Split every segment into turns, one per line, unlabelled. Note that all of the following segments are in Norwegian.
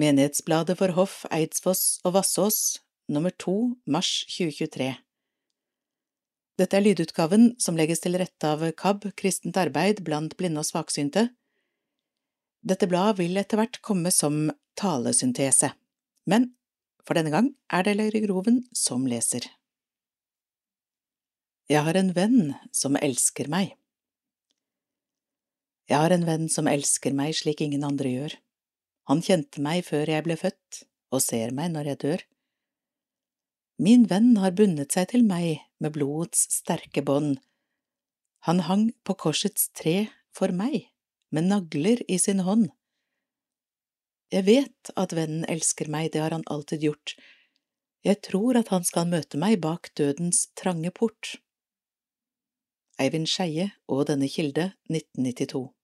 Menighetsbladet for Hoff, Eidsfoss og Vassås, nummer 2, mars 2023 Dette er lydutgaven som legges til rette av KAB, Kristent arbeid blant blinde og svaksynte. Dette bladet vil etter hvert komme som talesyntese, men for denne gang er det Løyre Groven som leser. Jeg har en venn som elsker meg. Jeg har en venn som elsker meg slik ingen andre gjør. Han kjente meg før jeg ble født, og ser meg når jeg dør. Min venn har bundet seg til meg med blodets sterke bånd. Han hang på korsets tre for meg, med nagler i sin hånd. Jeg vet at vennen elsker meg, det har han alltid gjort. Jeg tror at han skal møte meg bak dødens trange port. Eivind Skeie og Denne kilde, 1992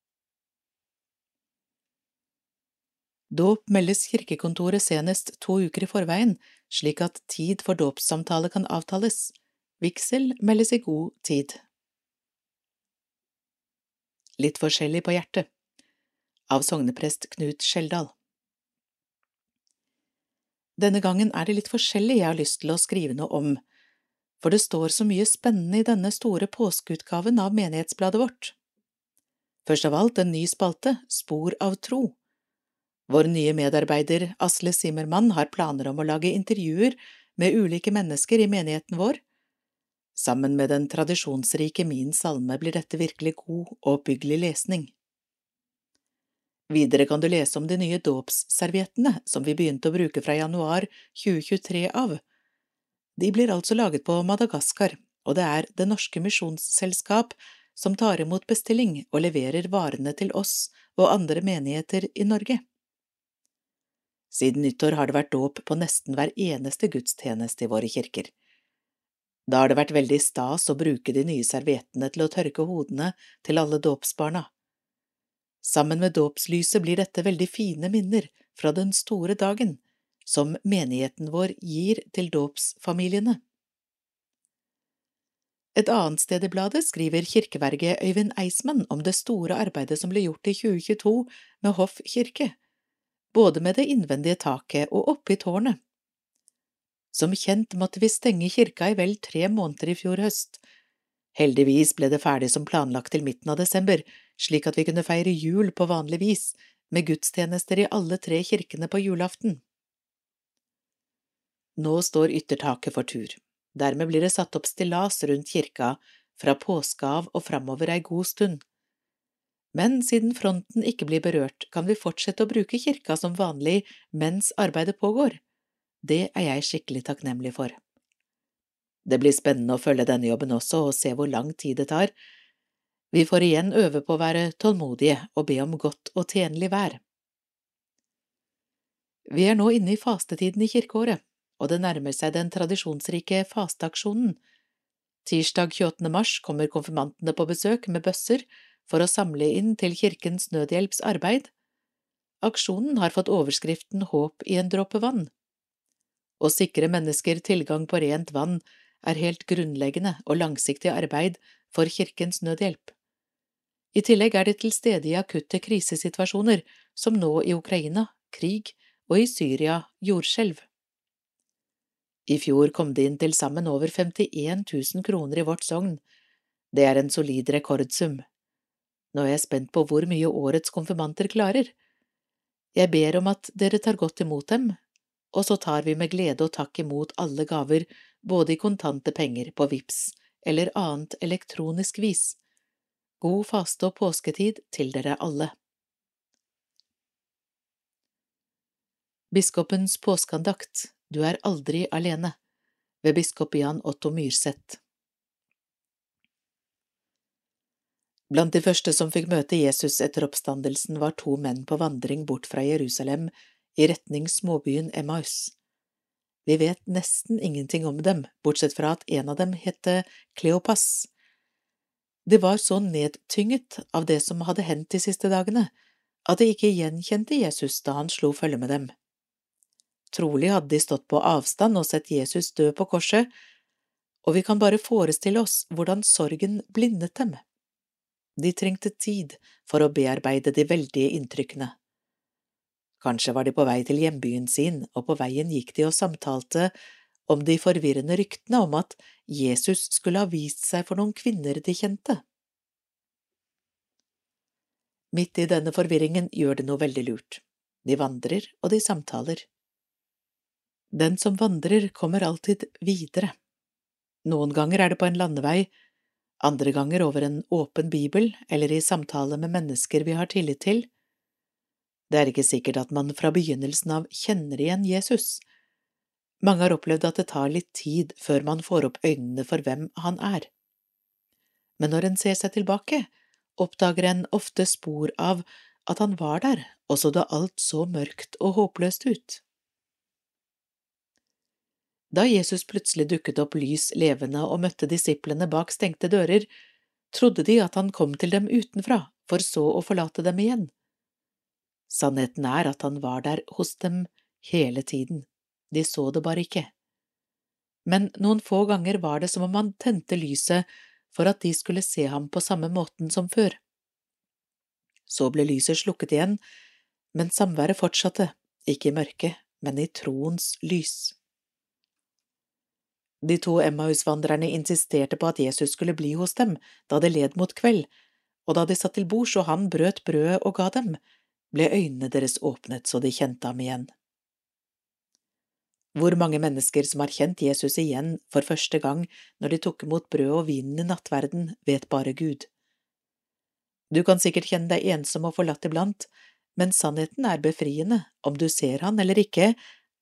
Dåp meldes kirkekontoret senest to uker i forveien, slik at tid for dåpssamtale kan avtales. Vigsel meldes i god tid. Litt forskjellig på hjertet Av sogneprest Knut Skjeldal Denne gangen er det litt forskjellig jeg har lyst til å skrive noe om, for det står så mye spennende i denne store påskeutgaven av menighetsbladet vårt. Først av alt en ny spalte, Spor av tro vår nye medarbeider Asle Simmermann har planer om å lage intervjuer med ulike mennesker i menigheten vår. Sammen med den tradisjonsrike Min salme blir dette virkelig god og oppbyggelig lesning. Videre kan du lese om de nye dåpsserviettene som vi begynte å bruke fra januar 2023 av. De blir altså laget på Madagaskar, og det er Det Norske Misjonsselskap som tar imot bestilling og leverer varene til oss og andre menigheter i Norge. Siden nyttår har det vært dåp på nesten hver eneste gudstjeneste i våre kirker. Da har det vært veldig stas å bruke de nye serviettene til å tørke hodene til alle dåpsbarna. Sammen med dåpslyset blir dette veldig fine minner fra den store dagen som menigheten vår gir til dåpsfamiliene. Et annet sted i bladet skriver kirkeverget Øyvind Eismann om det store arbeidet som ble gjort i 2022 med Hoff kirke, både med det innvendige taket og oppe i tårnet. Som kjent måtte vi stenge kirka i vel tre måneder i fjor høst. Heldigvis ble det ferdig som planlagt til midten av desember, slik at vi kunne feire jul på vanlig vis, med gudstjenester i alle tre kirkene på julaften. Nå står yttertaket for tur. Dermed blir det satt opp stillas rundt kirka fra påske av og framover ei god stund men siden fronten ikke blir berørt, kan vi fortsette å bruke kirka som vanlig mens arbeidet pågår. Det er jeg skikkelig takknemlig for. Det blir spennende å følge denne jobben også og se hvor lang tid det tar. Vi får igjen øve på å være tålmodige og be om godt og tjenlig vær. Vi er nå inne i fastetiden i kirkeåret, og det nærmer seg den tradisjonsrike fasteaksjonen. Tirsdag 28. mars kommer konfirmantene på besøk med bøsser for å samle inn til Kirkens Nødhjelps arbeid. Aksjonen har fått overskriften Håp i en dråpe vann. Å sikre mennesker tilgang på rent vann er helt grunnleggende og langsiktig arbeid for Kirkens Nødhjelp. I tillegg er det til stede i akutte krisesituasjoner, som nå i Ukraina, krig, og i Syria, jordskjelv. I fjor kom det inn til sammen over 51 000 kroner i vårt sogn. Det er en solid rekordsum. Nå er jeg spent på hvor mye årets konfirmanter klarer. Jeg ber om at dere tar godt imot dem, og så tar vi med glede og takk imot alle gaver, både i kontante penger på VIPS eller annet elektronisk vis. God faste og påsketid til dere alle. Biskopens påskeandakt Du er aldri alene ved biskop Jan Otto Myrseth Blant de første som fikk møte Jesus etter oppstandelsen, var to menn på vandring bort fra Jerusalem i retning småbyen Emmaus. Vi vet nesten ingenting om dem, bortsett fra at en av dem het Kleopas. De var så nedtynget av det som hadde hendt de siste dagene, at de ikke gjenkjente Jesus da han slo følge med dem. Trolig hadde de stått på avstand og sett Jesus dø på korset, og vi kan bare forestille oss hvordan sorgen blindet dem. De trengte tid for å bearbeide de veldige inntrykkene. Kanskje var de på vei til hjembyen sin, og på veien gikk de og samtalte om de forvirrende ryktene om at Jesus skulle ha vist seg for noen kvinner de kjente. Midt i denne forvirringen gjør de noe veldig lurt. De vandrer, og de samtaler. Den som vandrer, kommer alltid videre. Noen ganger er det på en landevei, andre ganger over en åpen bibel eller i samtale med mennesker vi har tillit til. Det er ikke sikkert at man fra begynnelsen av kjenner igjen Jesus. Mange har opplevd at det tar litt tid før man får opp øynene for hvem han er. Men når en ser seg tilbake, oppdager en ofte spor av at han var der, også da alt så mørkt og håpløst ut. Da Jesus plutselig dukket opp lys levende og møtte disiplene bak stengte dører, trodde de at han kom til dem utenfra, for så å forlate dem igjen. Sannheten er at han var der hos dem hele tiden, de så det bare ikke. Men noen få ganger var det som om han tente lyset for at de skulle se ham på samme måten som før. Så ble lyset slukket igjen, men samværet fortsatte, ikke i mørket, men i troens lys. De to Emmaus-vandrerne insisterte på at Jesus skulle bli hos dem da det led mot kveld, og da de satt til bords og han brøt brødet og ga dem, ble øynene deres åpnet så de kjente ham igjen. Hvor mange mennesker som har kjent Jesus igjen for første gang når de tok imot brød og vinen i nattverden, vet bare Gud. Du kan sikkert kjenne deg ensom og forlatt iblant, men sannheten er befriende, om du ser han eller ikke,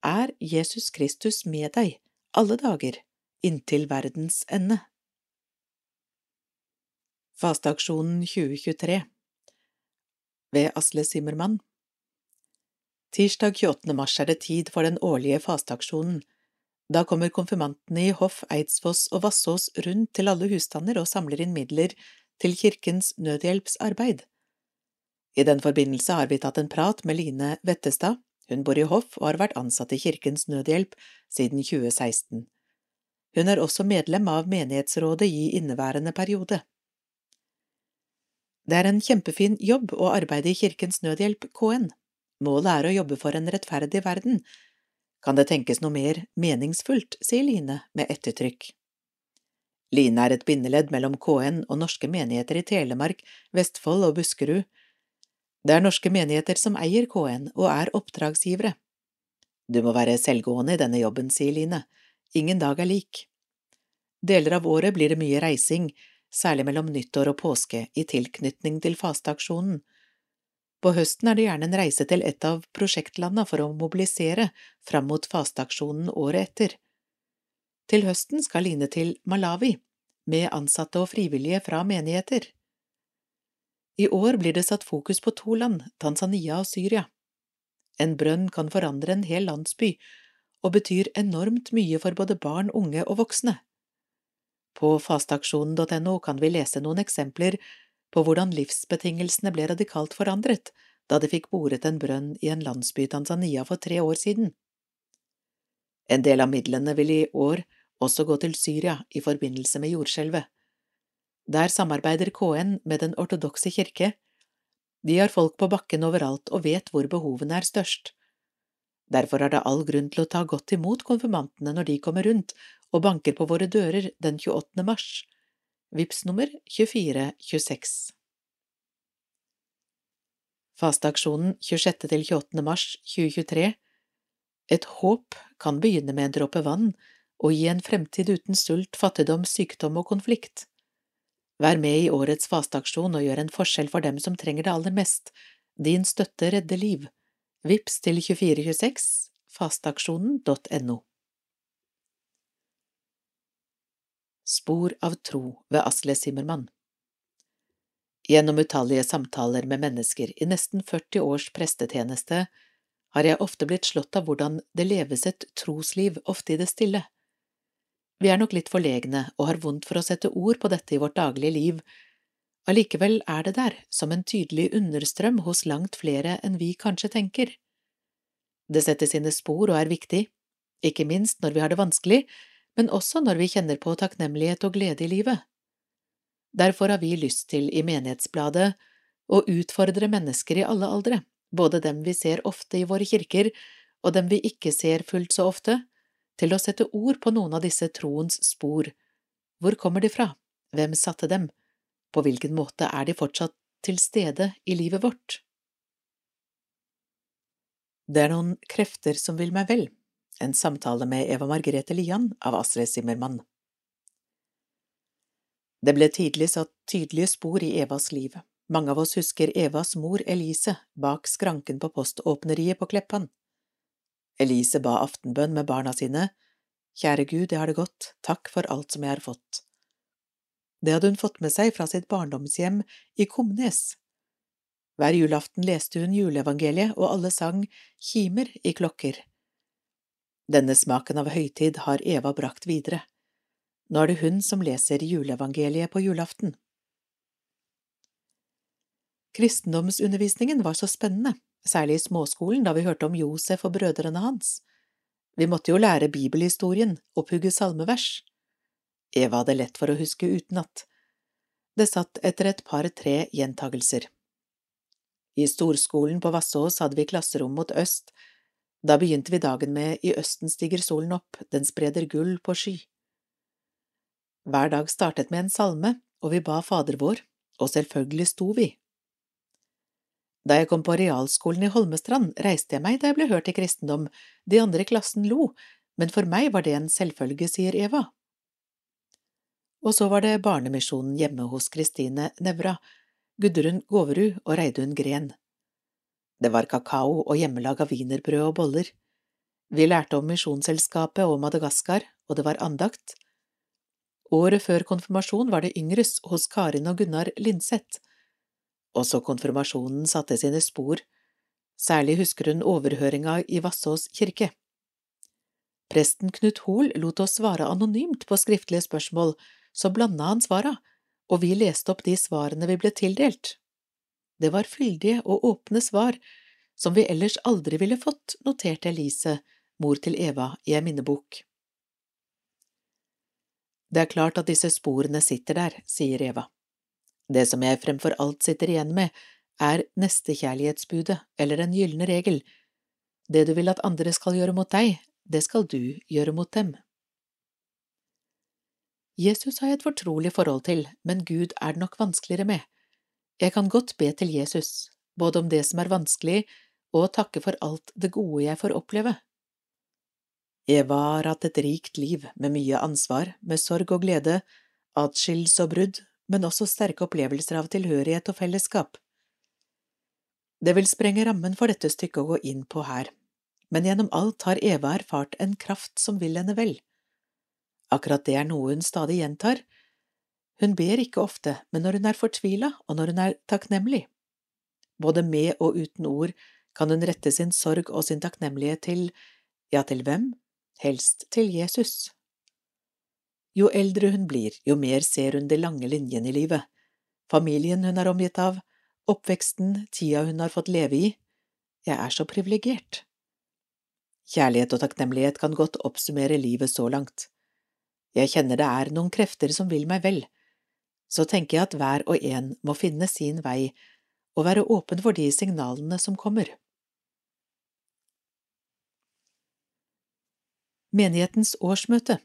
er Jesus Kristus med deg alle dager, inntil verdens ende. Fasteaksjonen 2023 Ved Asle Simmermann Tirsdag 28. mars er det tid for den årlige fasteaksjonen. Da kommer konfirmantene i Hoff, Eidsfoss og Vassås rundt til alle husstander og samler inn midler til Kirkens Nødhjelpsarbeid. I den forbindelse har vi tatt en prat med Line Vettestad, hun bor i Hoff og har vært ansatt i Kirkens Nødhjelp siden 2016. Hun er også medlem av menighetsrådet i inneværende periode. Det er en kjempefin jobb å arbeide i Kirkens Nødhjelp KN. Målet er å jobbe for en rettferdig verden. Kan det tenkes noe mer meningsfullt, sier Line med ettertrykk. Line er et bindeledd mellom KN og norske menigheter i Telemark, Vestfold og Buskerud. Det er norske menigheter som eier KN og er oppdragsgivere. Du må være selvgående i denne jobben, sier Line, ingen dag er lik. Deler av året blir det mye reising, særlig mellom nyttår og påske i tilknytning til fasteaksjonen. På høsten er det gjerne en reise til et av prosjektlanda for å mobilisere fram mot fasteaksjonen året etter. Til høsten skal Line til Malawi, med ansatte og frivillige fra menigheter. I år blir det satt fokus på to land, Tanzania og Syria. En brønn kan forandre en hel landsby, og betyr enormt mye for både barn, unge og voksne. På fasteaksjonen.no kan vi lese noen eksempler på hvordan livsbetingelsene ble radikalt forandret da de fikk boret en brønn i en landsby i Tanzania for tre år siden. En del av midlene vil i år også gå til Syria i forbindelse med jordskjelvet. Der samarbeider KN med Den ortodokse kirke. De har folk på bakken overalt og vet hvor behovene er størst. Derfor er det all grunn til å ta godt imot konfirmantene når de kommer rundt og banker på våre dører den 28. mars. Vips nummer 2426. Fasteaksjonen 26. til 28. mars 2023 Et håp kan begynne med en dråpe vann og gi en fremtid uten sult, fattigdom, sykdom og konflikt. Vær med i årets fasteaksjon og gjør en forskjell for dem som trenger det aller mest. Din støtte redder liv. Vips til 2426 fasteaksjonen.no. Spor av tro ved Asle Simmermann Gjennom utallige samtaler med mennesker i nesten 40 års prestetjeneste har jeg ofte blitt slått av hvordan det leves et trosliv ofte i det stille. Vi er nok litt forlegne og har vondt for å sette ord på dette i vårt daglige liv, allikevel er det der som en tydelig understrøm hos langt flere enn vi kanskje tenker. Det setter sine spor og er viktig, ikke minst når vi har det vanskelig, men også når vi kjenner på takknemlighet og glede i livet. Derfor har vi lyst til i Menighetsbladet å utfordre mennesker i alle aldre, både dem vi ser ofte i våre kirker og dem vi ikke ser fullt så ofte, til å sette ord på noen av disse troens spor. Hvor kommer de fra? Hvem satte dem? På hvilken måte er de fortsatt til stede i livet vårt? Det er noen krefter som vil meg vel. En samtale med Eva Margrethe Lian av Astrid Zimmermann. Det ble tidlig satt tydelige spor i Evas liv. Mange av oss husker Evas mor Elise bak skranken på poståpneriet på Kleppan. Elise ba aftenbønn med barna sine. Kjære Gud, jeg har det godt, takk for alt som jeg har fått. Det hadde hun fått med seg fra sitt barndomshjem i Komnes. Hver julaften leste hun juleevangeliet, og alle sang Kimer i klokker. Denne smaken av høytid har Eva brakt videre. Nå er det hun som leser juleevangeliet på julaften. Kristendomsundervisningen var så spennende, særlig i småskolen da vi hørte om Josef og brødrene hans. Vi måtte jo lære bibelhistorien og pugge salmevers. Eva hadde lett for å huske utenat. Det satt etter et par–tre gjentagelser. I storskolen på Vassås hadde vi klasserom mot øst. Da begynte vi dagen med I østen stiger solen opp, den spreder gull på sky. Hver dag startet med en salme, og vi ba Fader vår, og selvfølgelig sto vi. Da jeg kom på realskolen i Holmestrand, reiste jeg meg da jeg ble hørt i kristendom, de andre i klassen lo, men for meg var det en selvfølge, sier Eva. Og så var det Barnemisjonen hjemme hos Kristine Nevra, Gudrun Gåverud og Reidun Gren. Det var kakao og hjemmelag av wienerbrød og boller. Vi lærte om Misjonsselskapet og Madagaskar, og det var andakt, Året før konfirmasjon var det yngres hos Karin og Gunnar Linseth. Også konfirmasjonen satte sine spor, særlig husker hun overhøringa i Vassås kirke. Presten Knut Hoel lot oss svare anonymt på skriftlige spørsmål, så blanda han svara, og vi leste opp de svarene vi ble tildelt. Det var fyldige og åpne svar, som vi ellers aldri ville fått, noterte Elise, mor til Eva, i en minnebok. Det er klart at disse sporene sitter der, sier Eva. Det som jeg fremfor alt sitter igjen med, er nestekjærlighetsbudet, eller den gylne regel. Det du vil at andre skal gjøre mot deg, det skal du gjøre mot dem. Jesus har jeg et fortrolig forhold til, men Gud er det nok vanskeligere med. Jeg kan godt be til Jesus, både om det som er vanskelig, og takke for alt det gode jeg får oppleve. Eva har hatt et rikt liv med mye ansvar, med sorg og glede, atskillelse og brudd, men også sterke opplevelser av tilhørighet og fellesskap. Det vil sprenge rammen for dette stykket å gå inn på her, men gjennom alt har Eva erfart en kraft som vil henne vel. Akkurat det er noe hun stadig gjentar. Hun ber ikke ofte, men når hun er fortvila og når hun er takknemlig. Både med og uten ord kan hun rette sin sorg og sin takknemlighet til, ja, til hvem? helst til Jesus. Jo eldre hun blir, jo mer ser hun de lange linjene i livet, familien hun er omgitt av, oppveksten, tida hun har fått leve i. Jeg er så privilegert. Kjærlighet og takknemlighet kan godt oppsummere livet så langt. Jeg kjenner det er noen krefter som vil meg vel. Så tenker jeg at hver og en må finne sin vei og være åpen for de signalene som kommer. Menighetens årsmøte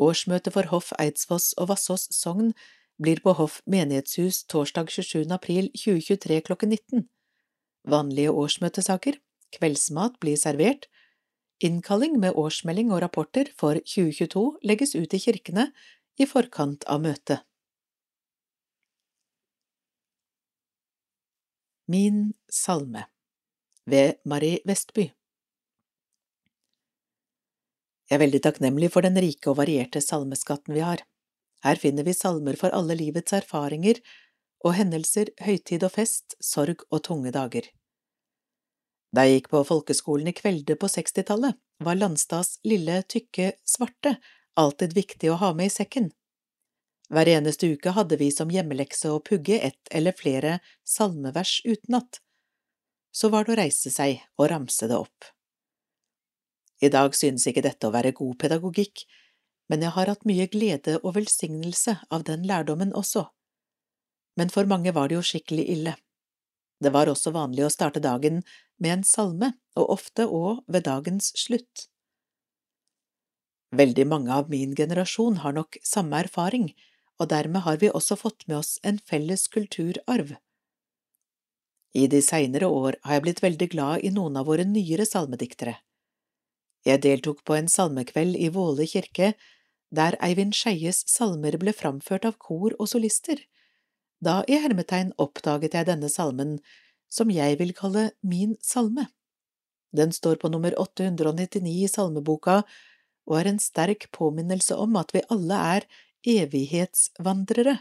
Årsmøte for Hoff Eidsfoss og Vassås sogn blir på Hoff menighetshus torsdag 27. april 2023 klokken 19. Vanlige årsmøtesaker, kveldsmat blir servert, innkalling med årsmelding og rapporter for 2022 legges ut i kirkene i forkant av møtet. Min salme ved Marie Vestby jeg er veldig takknemlig for den rike og varierte salmeskatten vi har. Her finner vi salmer for alle livets erfaringer og hendelser, høytid og fest, sorg og tunge dager. Da jeg gikk på folkeskolen i Kvelde på sekstitallet, var Landstads lille, tykke svarte alltid viktig å ha med i sekken. Hver eneste uke hadde vi som hjemmelekse å pugge ett eller flere salmevers utenat. Så var det å reise seg og ramse det opp. I dag synes ikke dette å være god pedagogikk, men jeg har hatt mye glede og velsignelse av den lærdommen også. Men for mange var det jo skikkelig ille. Det var også vanlig å starte dagen med en salme, og ofte òg ved dagens slutt. Veldig mange av min generasjon har nok samme erfaring, og dermed har vi også fått med oss en felles kulturarv. I de seinere år har jeg blitt veldig glad i noen av våre nyere salmediktere. Jeg deltok på en salmekveld i Våle kirke, der Eivind Skeies salmer ble framført av kor og solister. Da i hermetegn oppdaget jeg denne salmen, som jeg vil kalle min salme. Den står på nummer 899 i salmeboka og er en sterk påminnelse om at vi alle er evighetsvandrere.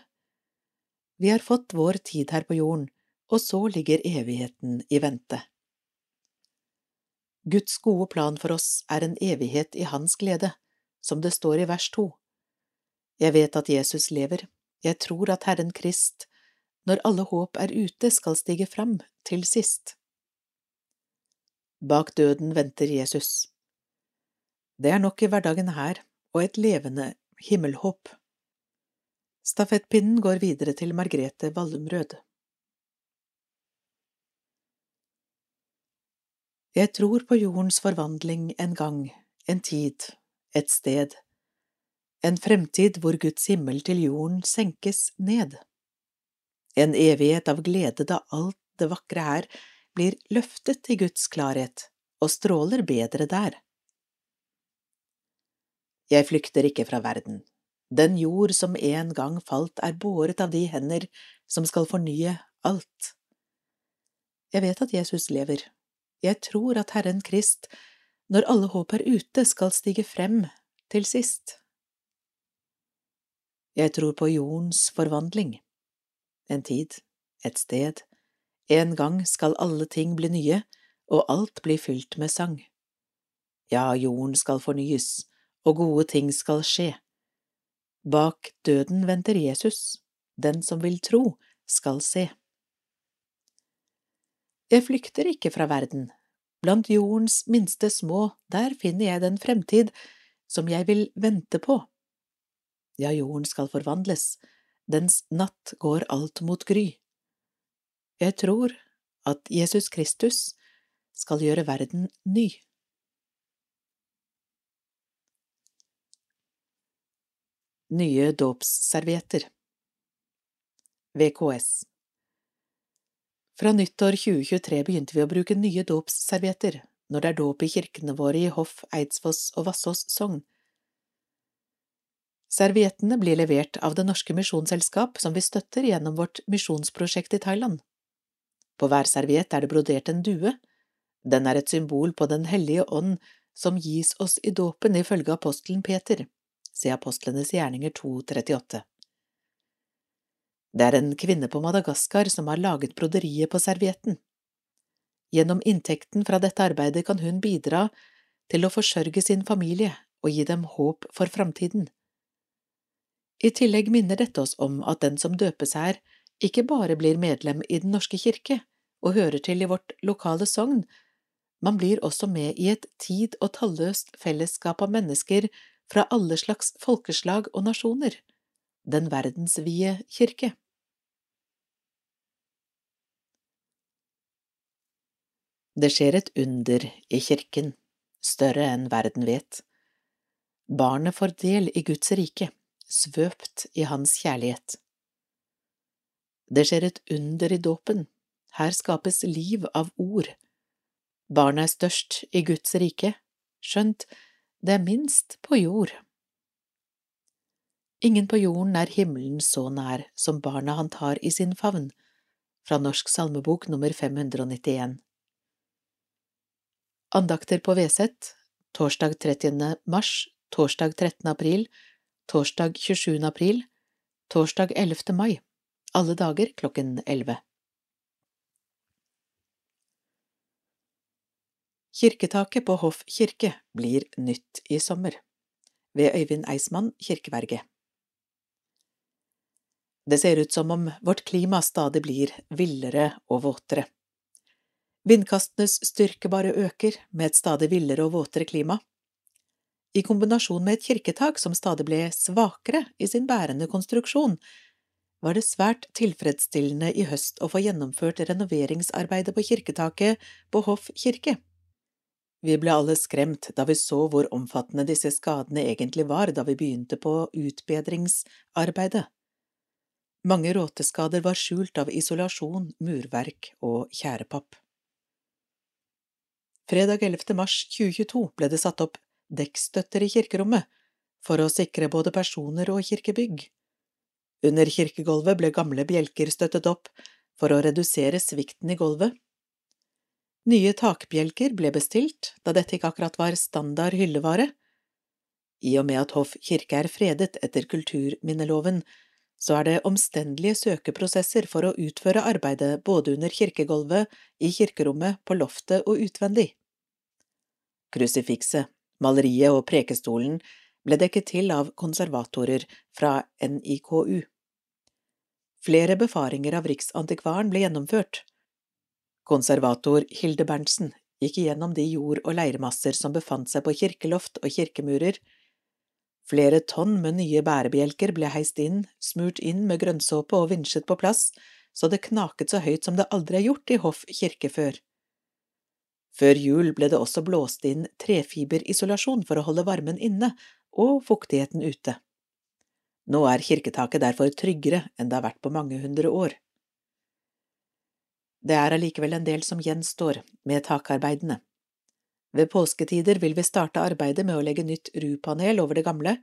Vi har fått vår tid her på jorden, og så ligger evigheten i vente. Guds gode plan for oss er en evighet i Hans glede, som det står i vers to. Jeg vet at Jesus lever, jeg tror at Herren Krist, når alle håp er ute, skal stige fram til sist. Bak døden venter Jesus. Det er nok i hverdagen her, og et levende himmelhåp. Stafettpinnen går videre til Margrethe Vallumrød. Jeg tror på jordens forvandling en gang, en tid, et sted, en fremtid hvor Guds himmel til jorden senkes ned, en evighet av glede da alt det vakre her blir løftet til Guds klarhet og stråler bedre der. Jeg flykter ikke fra verden, den jord som en gang falt, er båret av de hender som skal fornye alt. Jeg vet at Jesus lever. Jeg tror at Herren Krist, når alle håp er ute, skal stige frem til sist. Jeg tror på jordens forvandling. En tid, et sted, en gang skal alle ting bli nye, og alt bli fylt med sang. Ja, jorden skal fornyes, og gode ting skal skje. Bak døden venter Jesus, den som vil tro, skal se. Jeg flykter ikke fra verden, blant jordens minste små, der finner jeg den fremtid som jeg vil vente på. Ja, jorden skal forvandles, dens natt går alt mot gry. Jeg tror at Jesus Kristus skal gjøre verden ny. Nye dåpsservietter VKS Fra nyttår 2023 begynte vi å bruke nye dåpsservietter når det er dåp i kirkene våre i Hoff, Eidsfoss og Vassås sogn. Serviettene blir levert av Det Norske Misjonsselskap, som vi støtter gjennom vårt misjonsprosjekt i Thailand. På hver serviett er det brodert en due. Den er et symbol på Den hellige ånd som gis oss i dåpen ifølge apostelen Peter se Apostlenes gjerninger 2.38. Det er en kvinne på Madagaskar som har laget broderiet på servietten. Gjennom inntekten fra dette arbeidet kan hun bidra til å forsørge sin familie og gi dem håp for framtiden. I tillegg minner dette oss om at den som døpes her, ikke bare blir medlem i Den norske kirke og hører til i vårt lokale sogn, man blir også med i et tid og talløst fellesskap av mennesker fra alle slags folkeslag og nasjoner, den verdensvide kirke. Det skjer et under i kirken, større enn verden vet. Barnet får del i Guds rike, svøpt i Hans kjærlighet. Det skjer et under i dåpen, her skapes liv av ord. Barnet er størst i Guds rike, skjønt det er minst på jord. Ingen på jorden er himmelen så nær som barna han tar i sin favn, fra Norsk salmebok nummer 591. Andakter på Veset, torsdag 30. mars, torsdag 13. april, torsdag 27. april, torsdag 11. mai, alle dager klokken 11. Kirketaket på Hoff kirke blir nytt i sommer. Ved Øyvind Eismann kirkeverge. Det ser ut som om vårt klima stadig blir villere og våtere. Vindkastenes styrke bare øker med et stadig villere og våtere klima. I kombinasjon med et kirketak som stadig ble svakere i sin bærende konstruksjon, var det svært tilfredsstillende i høst å få gjennomført renoveringsarbeidet på kirketaket på Hoff kirke. Vi ble alle skremt da vi så hvor omfattende disse skadene egentlig var da vi begynte på utbedringsarbeidet. Mange råteskader var skjult av isolasjon, murverk og tjærepapp. Fredag 11. mars 2022 ble det satt opp dekkstøtter i kirkerommet for å sikre både personer og kirkebygg. Under kirkegulvet ble gamle bjelker støttet opp for å redusere svikten i gulvet. Nye takbjelker ble bestilt, da dette ikke akkurat var standard hyllevare. I og med at Hoff kirke er fredet etter kulturminneloven, så er det omstendelige søkeprosesser for å utføre arbeidet både under kirkegulvet, i kirkerommet, på loftet og utvendig. Krusifikset, maleriet og prekestolen ble dekket til av konservatorer fra NIKU. Flere befaringer av Riksantikvaren ble gjennomført. Konservator Hilde Berntsen gikk igjennom de jord- og leirmasser som befant seg på kirkeloft og kirkemurer, Flere tonn med nye bærebjelker ble heist inn, smurt inn med grønnsåpe og vinsjet på plass, så det knaket så høyt som det aldri er gjort i Hoff kirke før. Før jul ble det også blåst inn trefiberisolasjon for å holde varmen inne og fuktigheten ute. Nå er kirketaket derfor tryggere enn det har vært på mange hundre år. Det er allikevel en del som gjenstår med takarbeidene. Ved påsketider vil vi starte arbeidet med å legge nytt rupanel over det gamle.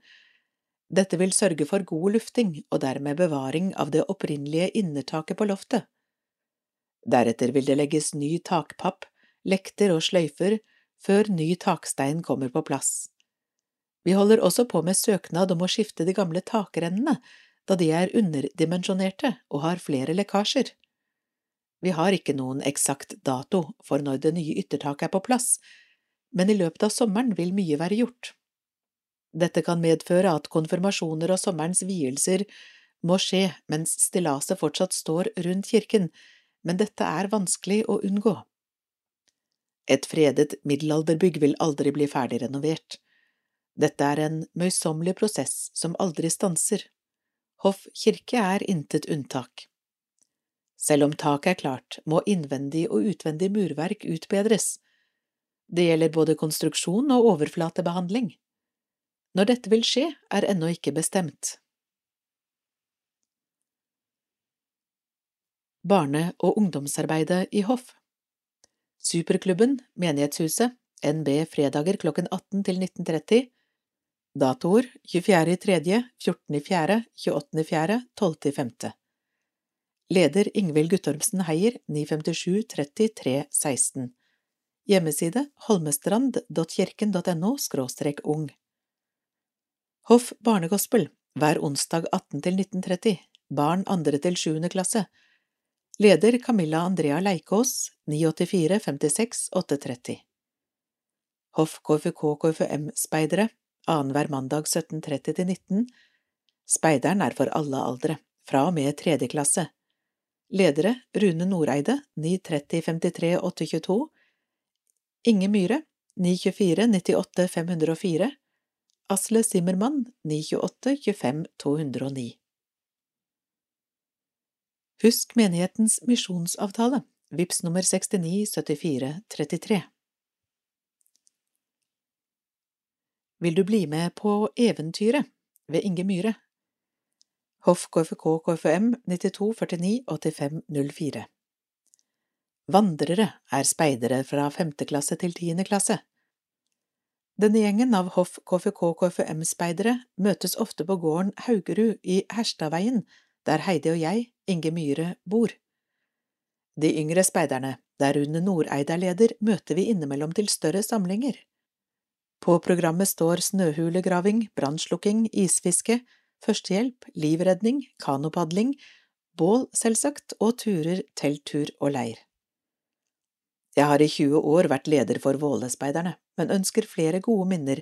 Dette vil sørge for god lufting og dermed bevaring av det opprinnelige innertaket på loftet. Deretter vil det legges ny takpapp, lekter og sløyfer før ny takstein kommer på plass. Vi holder også på med søknad om å skifte de gamle takrennene, da de er underdimensjonerte og har flere lekkasjer. Vi har ikke noen eksakt dato for når det nye yttertaket er på plass, men i løpet av sommeren vil mye være gjort. Dette kan medføre at konfirmasjoner og sommerens vielser må skje mens stillaset fortsatt står rundt kirken, men dette er vanskelig å unngå. Et fredet middelalderbygg vil aldri bli ferdig renovert. Dette er en møysommelig prosess som aldri stanser. Hoff kirke er intet unntak. Selv om taket er klart, må innvendig og utvendig murverk utbedres, det gjelder både konstruksjon og overflatebehandling. Når dette vil skje, er ennå ikke bestemt. Barne- og ungdomsarbeidet i hoff Superklubben, Menighetshuset, NB fredager klokken 18 til 19.30 Datoer 24.3., 14.4., 28.4., 12.5. Leder Ingvild Guttormsen Heier 957 33 16. Hjemmeside holmestrand.kirken.no ung. Hoff barnegospel hver onsdag 18 til 1930 Barn andre til sjuende klasse Leder Camilla Andrea Leikås 984 56 830 Hoff KFK KFM-speidere annenhver mandag 17.30 til 19 Speideren er for alle aldre, fra og med tredje klasse. Ledere Rune Noreide 930 53 822 Inge Myhre 924 98 504 Asle Simmermann 928 25 209 Husk menighetens misjonsavtale, VIPS nummer 69 74 33 Vil du bli med på Eventyret ved Inge Myhre? Hoff KFK KFM 92 49 85 04 Vandrere er speidere fra femte klasse til tiende klasse. Denne gjengen av Hoff KFK-KFM-speidere møtes ofte på gården Haugerud i Herstadveien, der Heidi og jeg, Inge Myhre, bor. De yngre speiderne, der Rune Noreid er leder, møter vi innimellom til større samlinger. På programmet står snøhulegraving, brannslukking, isfiske, førstehjelp, livredning, kanopadling, bål, selvsagt, og turer, telttur og leir. Jeg har i 20 år vært leder for Vålespeiderne, men ønsker flere gode minner,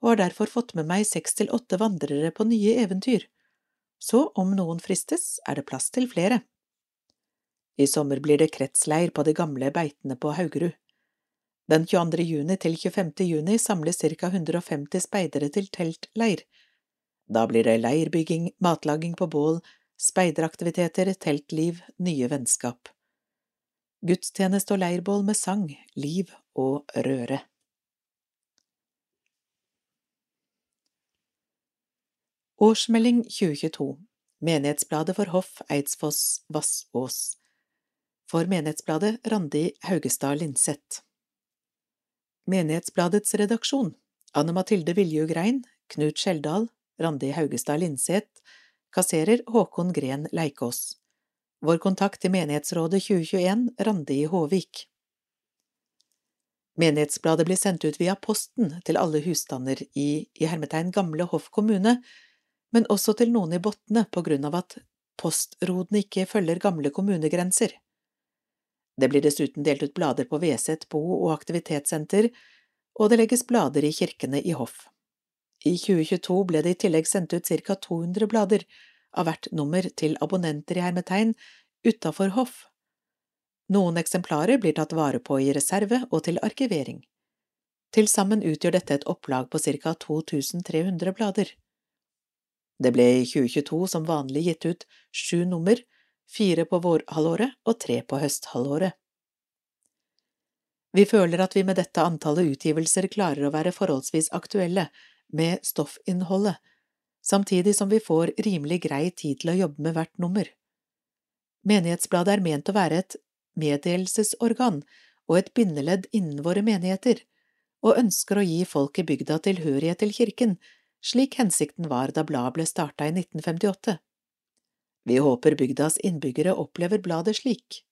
og har derfor fått med meg seks til åtte vandrere på nye eventyr, så om noen fristes, er det plass til flere. I sommer blir det kretsleir på de gamle beitene på Haugerud. Den 22. juni til 25. juni samles ca 150 speidere til teltleir. Da blir det leirbygging, matlaging på bål, speideraktiviteter, teltliv, nye vennskap. Gudstjeneste og leirbål med sang, liv og røre. Årsmelding 2022 Menighetsbladet for Hoff Eidsfoss Vassås. For Menighetsbladet Randi Haugestad Linseth Menighetsbladets redaksjon. Anne Mathilde Viljugrein Knut Skjeldal Randi Haugestad Linseth Kasserer Håkon Gren Leikås. Vår kontakt til Menighetsrådet 2021 Randi Håvik. Menighetsbladet blir sendt ut via posten til alle husstander i, i hermetegn gamle Hoff kommune men også til noen i Botne på grunn av at postrodene ikke følger gamle kommunegrenser. Det blir dessuten delt ut blader på Veset bo- og aktivitetssenter, og det legges blader i kirkene i hoff. I 2022 ble det i tillegg sendt ut ca 200 blader av hvert nummer til abonnenter i hermetegn utafor hoff. Noen eksemplarer blir tatt vare på i reserve og til arkivering. Til sammen utgjør dette et opplag på ca 2300 blader. Det ble i 2022 som vanlig gitt ut sju nummer, fire på vårhalvåret og tre på høsthalvåret. Vi føler at vi med dette antallet utgivelser klarer å være forholdsvis aktuelle med stoffinnholdet, samtidig som vi får rimelig grei tid til å jobbe med hvert nummer. Menighetsbladet er ment å være et meddelelsesorgan og et bindeledd innen våre menigheter, og ønsker å gi folk i bygda tilhørighet til kirken slik hensikten var da bladet ble starta i 1958. Vi håper bygdas innbyggere opplever bladet slik.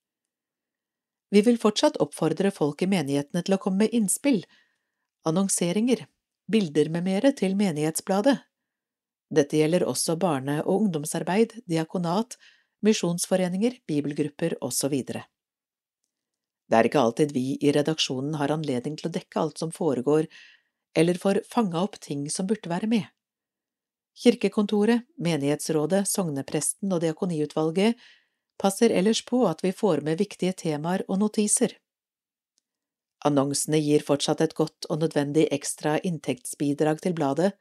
Vi vil fortsatt oppfordre folk i menighetene til å komme med innspill, annonseringer, bilder med mere til menighetsbladet. Dette gjelder også barne- og ungdomsarbeid, diakonat, misjonsforeninger, bibelgrupper osv. Det er ikke alltid vi i redaksjonen har anledning til å dekke alt som foregår eller får fanga opp ting som burde være med. Kirkekontoret, menighetsrådet, sognepresten og diakoniutvalget passer ellers på at vi får med viktige temaer og notiser. Annonsene gir fortsatt et godt og nødvendig ekstra inntektsbidrag til bladet.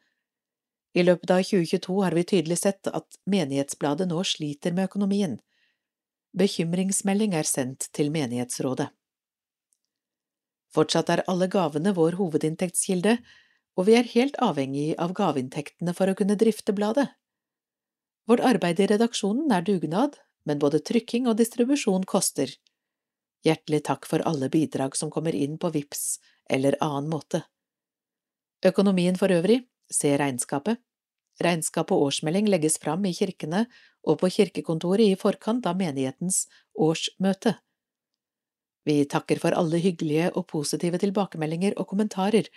I løpet av 2022 har vi tydelig sett at menighetsbladet nå sliter med økonomien. Bekymringsmelding er sendt til menighetsrådet. Fortsatt er alle gavene vår hovedinntektskilde, og vi er helt avhengig av gaveinntektene for å kunne drifte bladet. Vårt arbeid i redaksjonen er dugnad, men både trykking og distribusjon koster. Hjertelig takk for alle bidrag som kommer inn på VIPS eller annen måte. Økonomien for øvrig, se regnskapet. Regnskap og årsmelding legges fram i kirkene og på kirkekontoret i forkant av menighetens årsmøte. Vi takker for alle hyggelige og positive tilbakemeldinger og kommentarer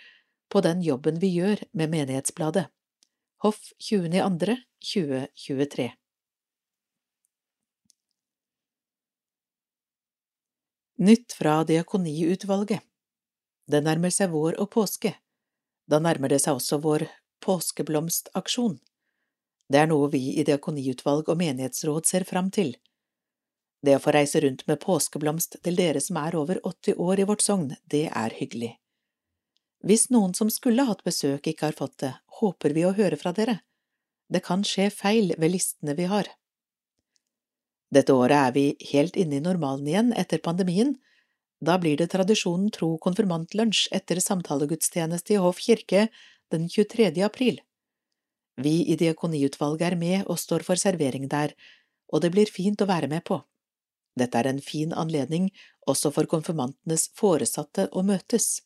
på den jobben vi gjør med Menighetsbladet. Hoff 20.2.2023 Nytt fra Diakoniutvalget Det nærmer seg vår og påske. Da nærmer det seg også vår påskeblomstaksjon. Det er noe vi i diakoniutvalg og menighetsråd ser fram til. Det å få reise rundt med påskeblomst til dere som er over 80 år i vårt sogn, det er hyggelig. Hvis noen som skulle hatt besøk ikke har fått det, håper vi å høre fra dere. Det kan skje feil ved listene vi har. Dette året er vi helt inne i normalen igjen etter pandemien. Da blir det tradisjonen tro konfirmantlunsj etter samtalegudstjeneste i Hoff kirke den 23. april. Vi i diakoniutvalget er med og står for servering der, og det blir fint å være med på. Dette er en fin anledning også for konfirmantenes foresatte å møtes.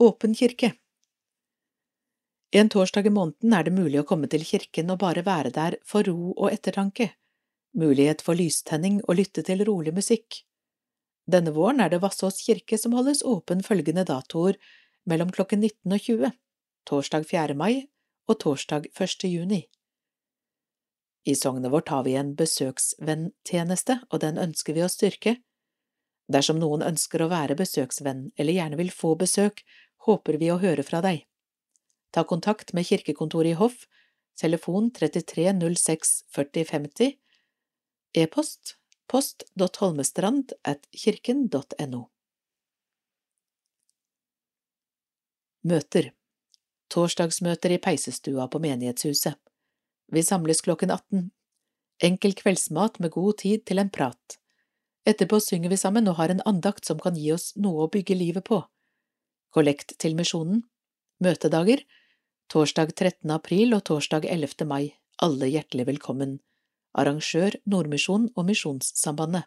Åpen kirke En torsdag i måneden er det mulig å komme til kirken og bare være der for ro og ettertanke, mulighet for lystenning og lytte til rolig musikk. Denne våren er det Vassås kirke som holdes åpen følgende datoer mellom klokken 19 og 20, torsdag 4. mai og torsdag 1. juni. I sognet vårt har vi en besøksvenntjeneste, og den ønsker vi å styrke. Dersom noen ønsker å være besøksvenn eller gjerne vil få besøk, håper vi å høre fra deg. Ta kontakt med kirkekontoret i Hoff, telefon 33 06 40 50, e-post post.holmestrand at kirken.no. Møter Torsdagsmøter i peisestua på menighetshuset. Vi samles klokken 18. Enkel kveldsmat med god tid til en prat. Etterpå synger vi sammen og har en andakt som kan gi oss noe å bygge livet på. Kollekt til misjonen. Møtedager. Torsdag 13. april og torsdag 11. mai. Alle hjertelig velkommen. Arrangør Nordmisjon og Misjonssambandet.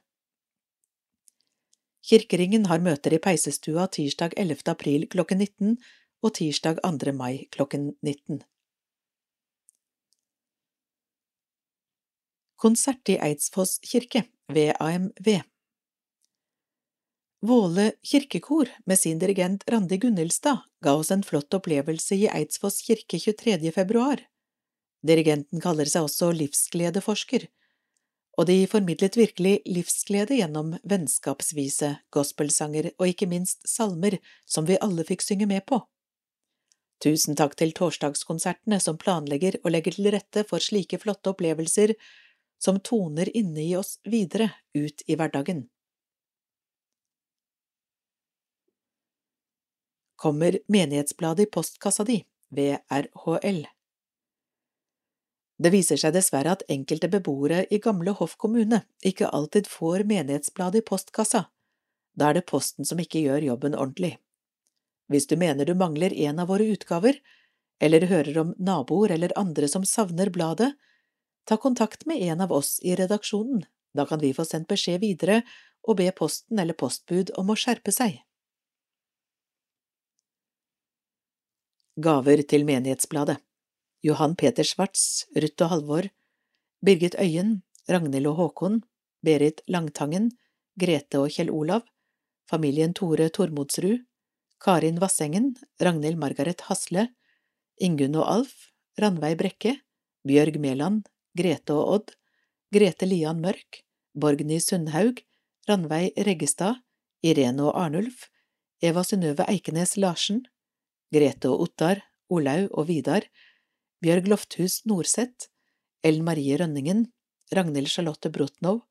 Kirkeringen har møter i Peisestua tirsdag 11. april klokken 19 og tirsdag 2. mai klokken 19. Konsert i Eidsfoss kirke ved AMV Våle kirkekor med sin dirigent Randi Gunnhildstad ga oss en flott opplevelse i Eidsfoss kirke 23. februar. Dirigenten kaller seg også livsgledeforsker, og de formidlet virkelig livsglede gjennom vennskapsvise, gospelsanger og ikke minst salmer som vi alle fikk synge med på. Tusen takk til torsdagskonsertene som planlegger og legger til rette for slike flotte opplevelser som toner inne i oss videre ut i hverdagen. Kommer menighetsbladet i postkassa di, VRHL. Det viser seg dessverre at enkelte beboere i gamle Hoff kommune ikke alltid får menighetsbladet i postkassa. Da er det posten som ikke gjør jobben ordentlig. Hvis du mener du mangler en av våre utgaver, eller hører om naboer eller andre som savner bladet, ta kontakt med en av oss i redaksjonen, da kan vi få sendt beskjed videre og be posten eller postbud om å skjerpe seg. Gaver til Menighetsbladet. Johan Peter Schwartz, Ruth og Halvor, Birgit Øyen, Ragnhild og Håkon, Berit Langtangen, Grete og Kjell Olav, familien Tore Tormodsrud, Karin Vassengen, Ragnhild Margaret Hasle, Ingunn og Alf, Ranveig Brekke, Bjørg Mæland, Grete og Odd, Grete Lian Mørk, Borgny Sundhaug, Ranveig Reggestad, Irene og Arnulf, Eva Synnøve Eikenes Larsen, Grete og Ottar, Olaug og Vidar, Bjørg Lofthus Norseth, Ellen Marie Rønningen, Ragnhild Charlotte Brotnow,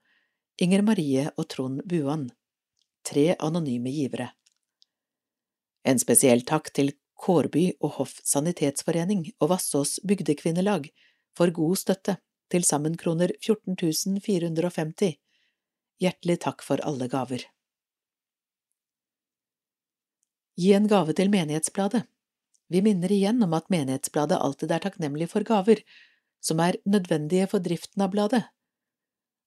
Inger Marie og Trond Buan. Tre anonyme givere. En spesiell takk til Kårby og Hoff sanitetsforening og Vassås bygdekvinnelag for god støtte til sammen kroner 14 450. Hjertelig takk for alle gaver. Gi en gave til Menighetsbladet. Vi minner igjen om at Menighetsbladet alltid er takknemlig for gaver, som er nødvendige for driften av bladet.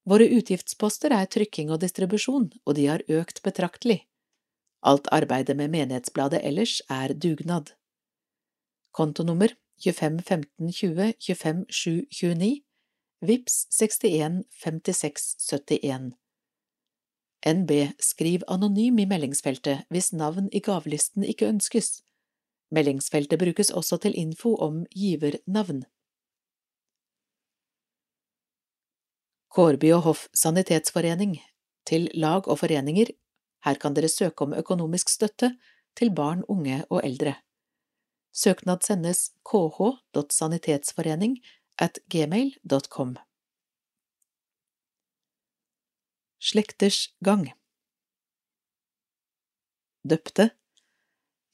Våre utgiftsposter er trykking og distribusjon, og de har økt betraktelig. Alt arbeidet med Menighetsbladet ellers er dugnad. Kontonummer 25 15 20 25 7 29 Vips 61 56 71 NB Skriv anonym i meldingsfeltet hvis navn i gavelisten ikke ønskes. Meldingsfeltet brukes også til info om givernavn. Kårby og Hoff sanitetsforening Til lag og foreninger Her kan dere søke om økonomisk støtte til barn, unge og eldre. Søknad sendes kh.sanitetsforening at gmail.com. Slekters gang. Døpte.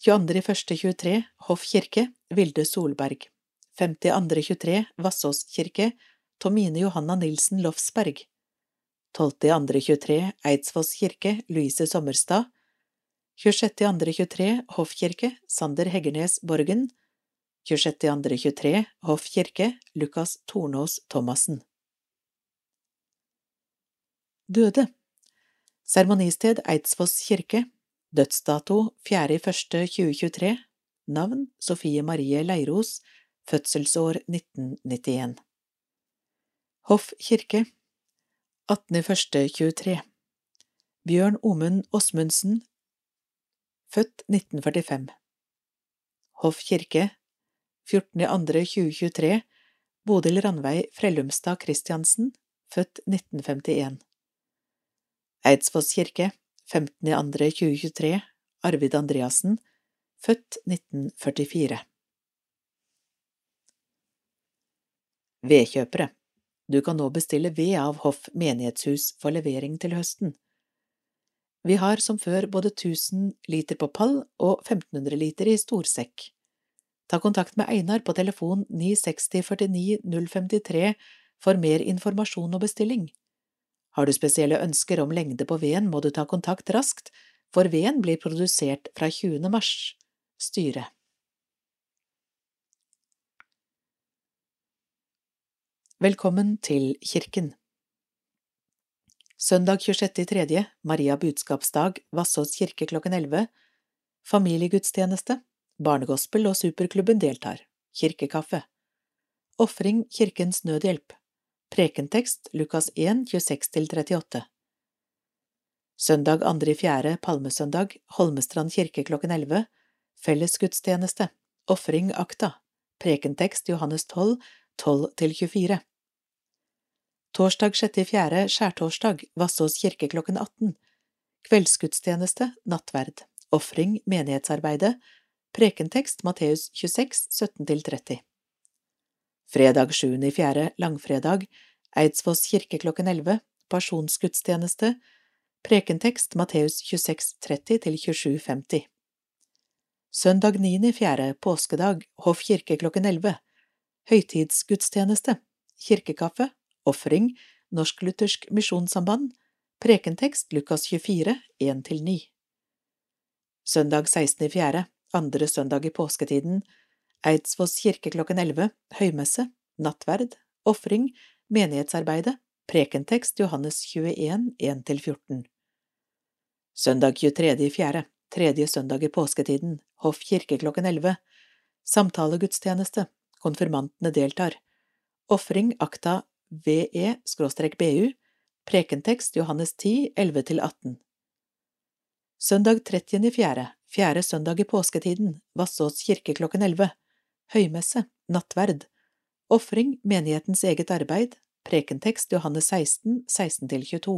22.1.23 Hoff kirke Vilde Solberg. 52.23 Vassås kirke Tomine Johanna Nilsen Lofsberg. 12.2.23 Eidsfoss kirke Louise Sommerstad. 26.2.23 Hoffkirke Sander Heggernes Borgen 26.2.23 Hoffkirke Lukas Tornås Thomassen. Døde. Seremonisted Eidsfoss kirke. Dødsdato 4.1.2023 Navn Sofie Marie Leiros. Fødselsår 1991 Hoff kirke 18.1.23 Bjørn Omund Åsmundsen født 1945 Hoff kirke 14.2.2023 Bodil Ranveig Frellumstad Christiansen, født 1951 Eidsfoss kirke 15.2.2023 Arvid Andreassen, født 1944 Vedkjøpere Du kan nå bestille ved av Hoff menighetshus for levering til høsten. Vi har som før både 1000 liter på pall og 1500 liter i storsekk. Ta kontakt med Einar på telefon 960 49 053 for mer informasjon og bestilling. Har du spesielle ønsker om lengde på veden, må du ta kontakt raskt, for veden blir produsert fra 20. mars. Styre. Velkommen til kirken. Søndag 26.3., Maria budskapsdag, Vassås kirke klokken 11. Familiegudstjeneste. Barnegospel og Superklubben deltar. Kirkekaffe. Ofring Kirkens Nødhjelp. Prekentekst Lukas 1, 26–38 Søndag 2.4., palmesøndag, Holmestrand kirke klokken 11 Fellesgudstjeneste Ofring akta Prekentekst Johannes 12, 12–24 Torsdag 6.4., skjærtorsdag, Vassås kirke klokken 18 Kveldsgudstjeneste, nattverd Ofring menighetsarbeidet Prekentekst Matteus 26, 17–30 Fredag 7.4., langfredag, Eidsvoss kirke klokken 11, pasjonsgudstjeneste, prekentekst Matteus 26, 30–27,50 Søndag 9.4., påskedag, Hoff kirke klokken 11, høytidsgudstjeneste, kirkekaffe, ofring, Norsk-luthersk misjonssamband, prekentekst Lukas 24, 1–9 Søndag 16.4., andre søndag i påsketiden, Eidsfoss kirke klokken 11, høymesse, nattverd, ofring, menighetsarbeidet, prekentekst Johannes 21, 1–14 Søndag 23.4., tredje søndag i påsketiden, Hoff kirke klokken 11, samtalegudstjeneste, konfirmantene deltar, ofring akta ve-bu, prekentekst Johannes 10, 11–18 Søndag 30.4., fjerde søndag i påsketiden, Vassås kirke klokken 11, høymesse, nattverd, ofring, menighetens eget arbeid, prekentekst Johannes 16, 16–22.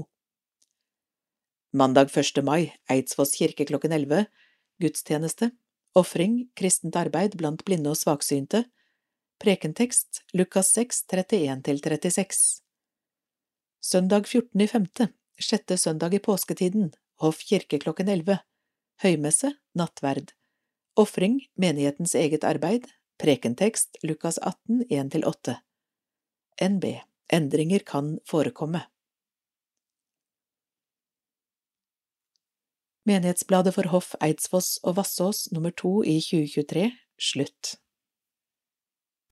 Mandag 1. mai, Eidsvoss kirke klokken 11, gudstjeneste, ofring, kristent arbeid blant blinde og svaksynte, prekentekst Lukas 6, 31–36. Søndag 14.5., sjette søndag i påsketiden, Hoff kirke klokken 11, høymesse, nattverd, ofring, menighetens eget arbeid, Prekentekst Lukas 18, 1–8 NB Endringer kan forekomme. Menighetsbladet for Hoff, Eidsfoss og Vassås nummer to i 2023 slutt.